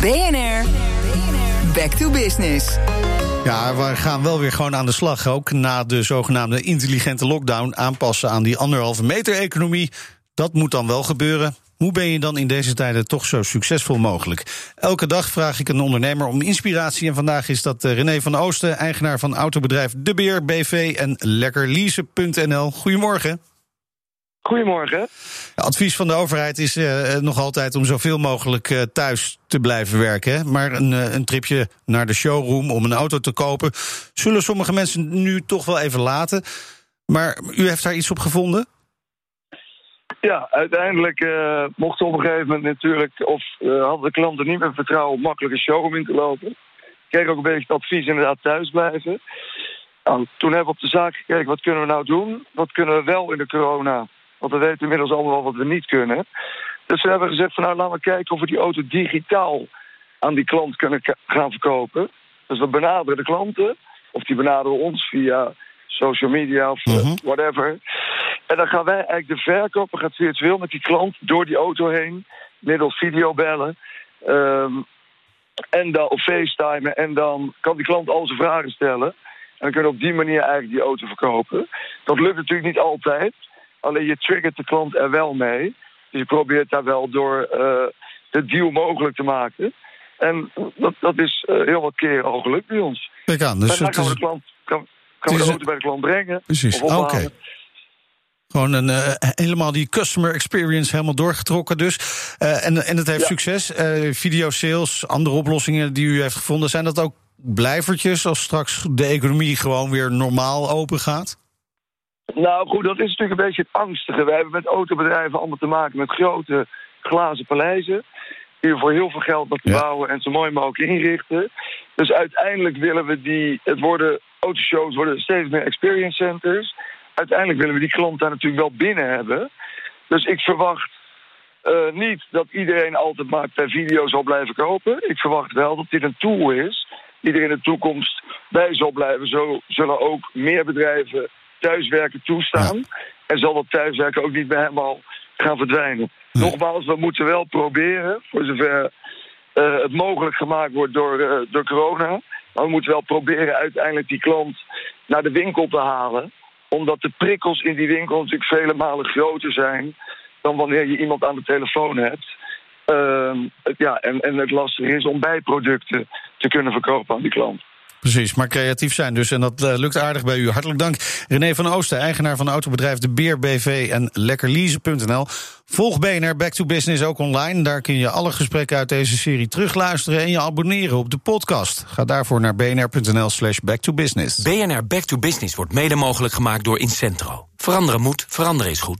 BNR, back to business. Ja, we gaan wel weer gewoon aan de slag. Ook na de zogenaamde intelligente lockdown aanpassen aan die anderhalve meter economie. Dat moet dan wel gebeuren. Hoe ben je dan in deze tijden toch zo succesvol mogelijk? Elke dag vraag ik een ondernemer om inspiratie. En vandaag is dat eh, René van Oosten, eigenaar van autobedrijf De Beer BV en lekkerlease.nl. Goedemorgen. Goedemorgen. Advies van de overheid is uh, nog altijd om zoveel mogelijk uh, thuis te blijven werken. Maar een, uh, een, tripje naar de showroom om een auto te kopen, zullen sommige mensen nu toch wel even laten. Maar u heeft daar iets op gevonden? Ja, uiteindelijk mochten op een gegeven moment natuurlijk, of hadden de klanten niet meer vertrouwen om makkelijk een showroom in te lopen. Ik kreeg ook een beetje het advies inderdaad thuis blijven. Nou, toen hebben we op de zaak gekeken, wat kunnen we nou doen? Wat kunnen we wel in de corona want we weten inmiddels allemaal wat we niet kunnen. Dus we hebben gezegd van nou laten we kijken of we die auto digitaal aan die klant kunnen gaan verkopen. Dus we benaderen de klanten. Of die benaderen ons via social media of uh, whatever. En dan gaan wij eigenlijk de verkoper gaat virtueel met die klant door die auto heen. Middels videobellen. Um, en dan op FaceTime. En dan kan die klant al zijn vragen stellen. En dan kunnen we op die manier eigenlijk die auto verkopen. Dat lukt natuurlijk niet altijd. Alleen je triggert de klant er wel mee. Dus je probeert daar wel door uh, de deal mogelijk te maken. En dat, dat is uh, heel wat keren al gelukt bij ons. Kijk aan, dus en dan gaan we de klant kan, kan we de auto bij de klant brengen. Precies, oké. Okay. Gewoon een, uh, helemaal die customer experience helemaal doorgetrokken dus. Uh, en, en het heeft ja. succes. Uh, video sales, andere oplossingen die u heeft gevonden. Zijn dat ook blijvertjes als straks de economie gewoon weer normaal open gaat? Nou goed, dat is natuurlijk een beetje het angstige. We hebben met autobedrijven allemaal te maken met grote glazen paleizen. Die voor heel veel geld moeten ja. bouwen en zo mooi mogelijk inrichten. Dus uiteindelijk willen we die. Het worden autoshows worden steeds meer experience centers. Uiteindelijk willen we die klant daar natuurlijk wel binnen hebben. Dus ik verwacht uh, niet dat iedereen altijd maar per video zal blijven kopen. Ik verwacht wel dat dit een tool is die er in de toekomst bij zal blijven. Zo zullen ook meer bedrijven thuiswerken toestaan. Ja. En zal dat thuiswerken ook niet bij helemaal gaan verdwijnen. Nee. Nogmaals, we moeten wel proberen, voor zover uh, het mogelijk gemaakt wordt door, uh, door corona. Maar we moeten wel proberen uiteindelijk die klant naar de winkel te halen. Omdat de prikkels in die winkel natuurlijk vele malen groter zijn dan wanneer je iemand aan de telefoon hebt. Uh, ja, en, en het lastig is om bijproducten te kunnen verkopen aan die klant. Precies, maar creatief zijn dus. En dat uh, lukt aardig bij u. Hartelijk dank. René van Oosten, eigenaar van autobedrijf De Beer BV en lekkerlease.nl. Volg BNR Back to Business ook online. Daar kun je alle gesprekken uit deze serie terugluisteren en je abonneren op de podcast. Ga daarvoor naar bnr.nl slash back to business. BNR Back to Business wordt mede mogelijk gemaakt door Incentro. Veranderen moet, veranderen is goed.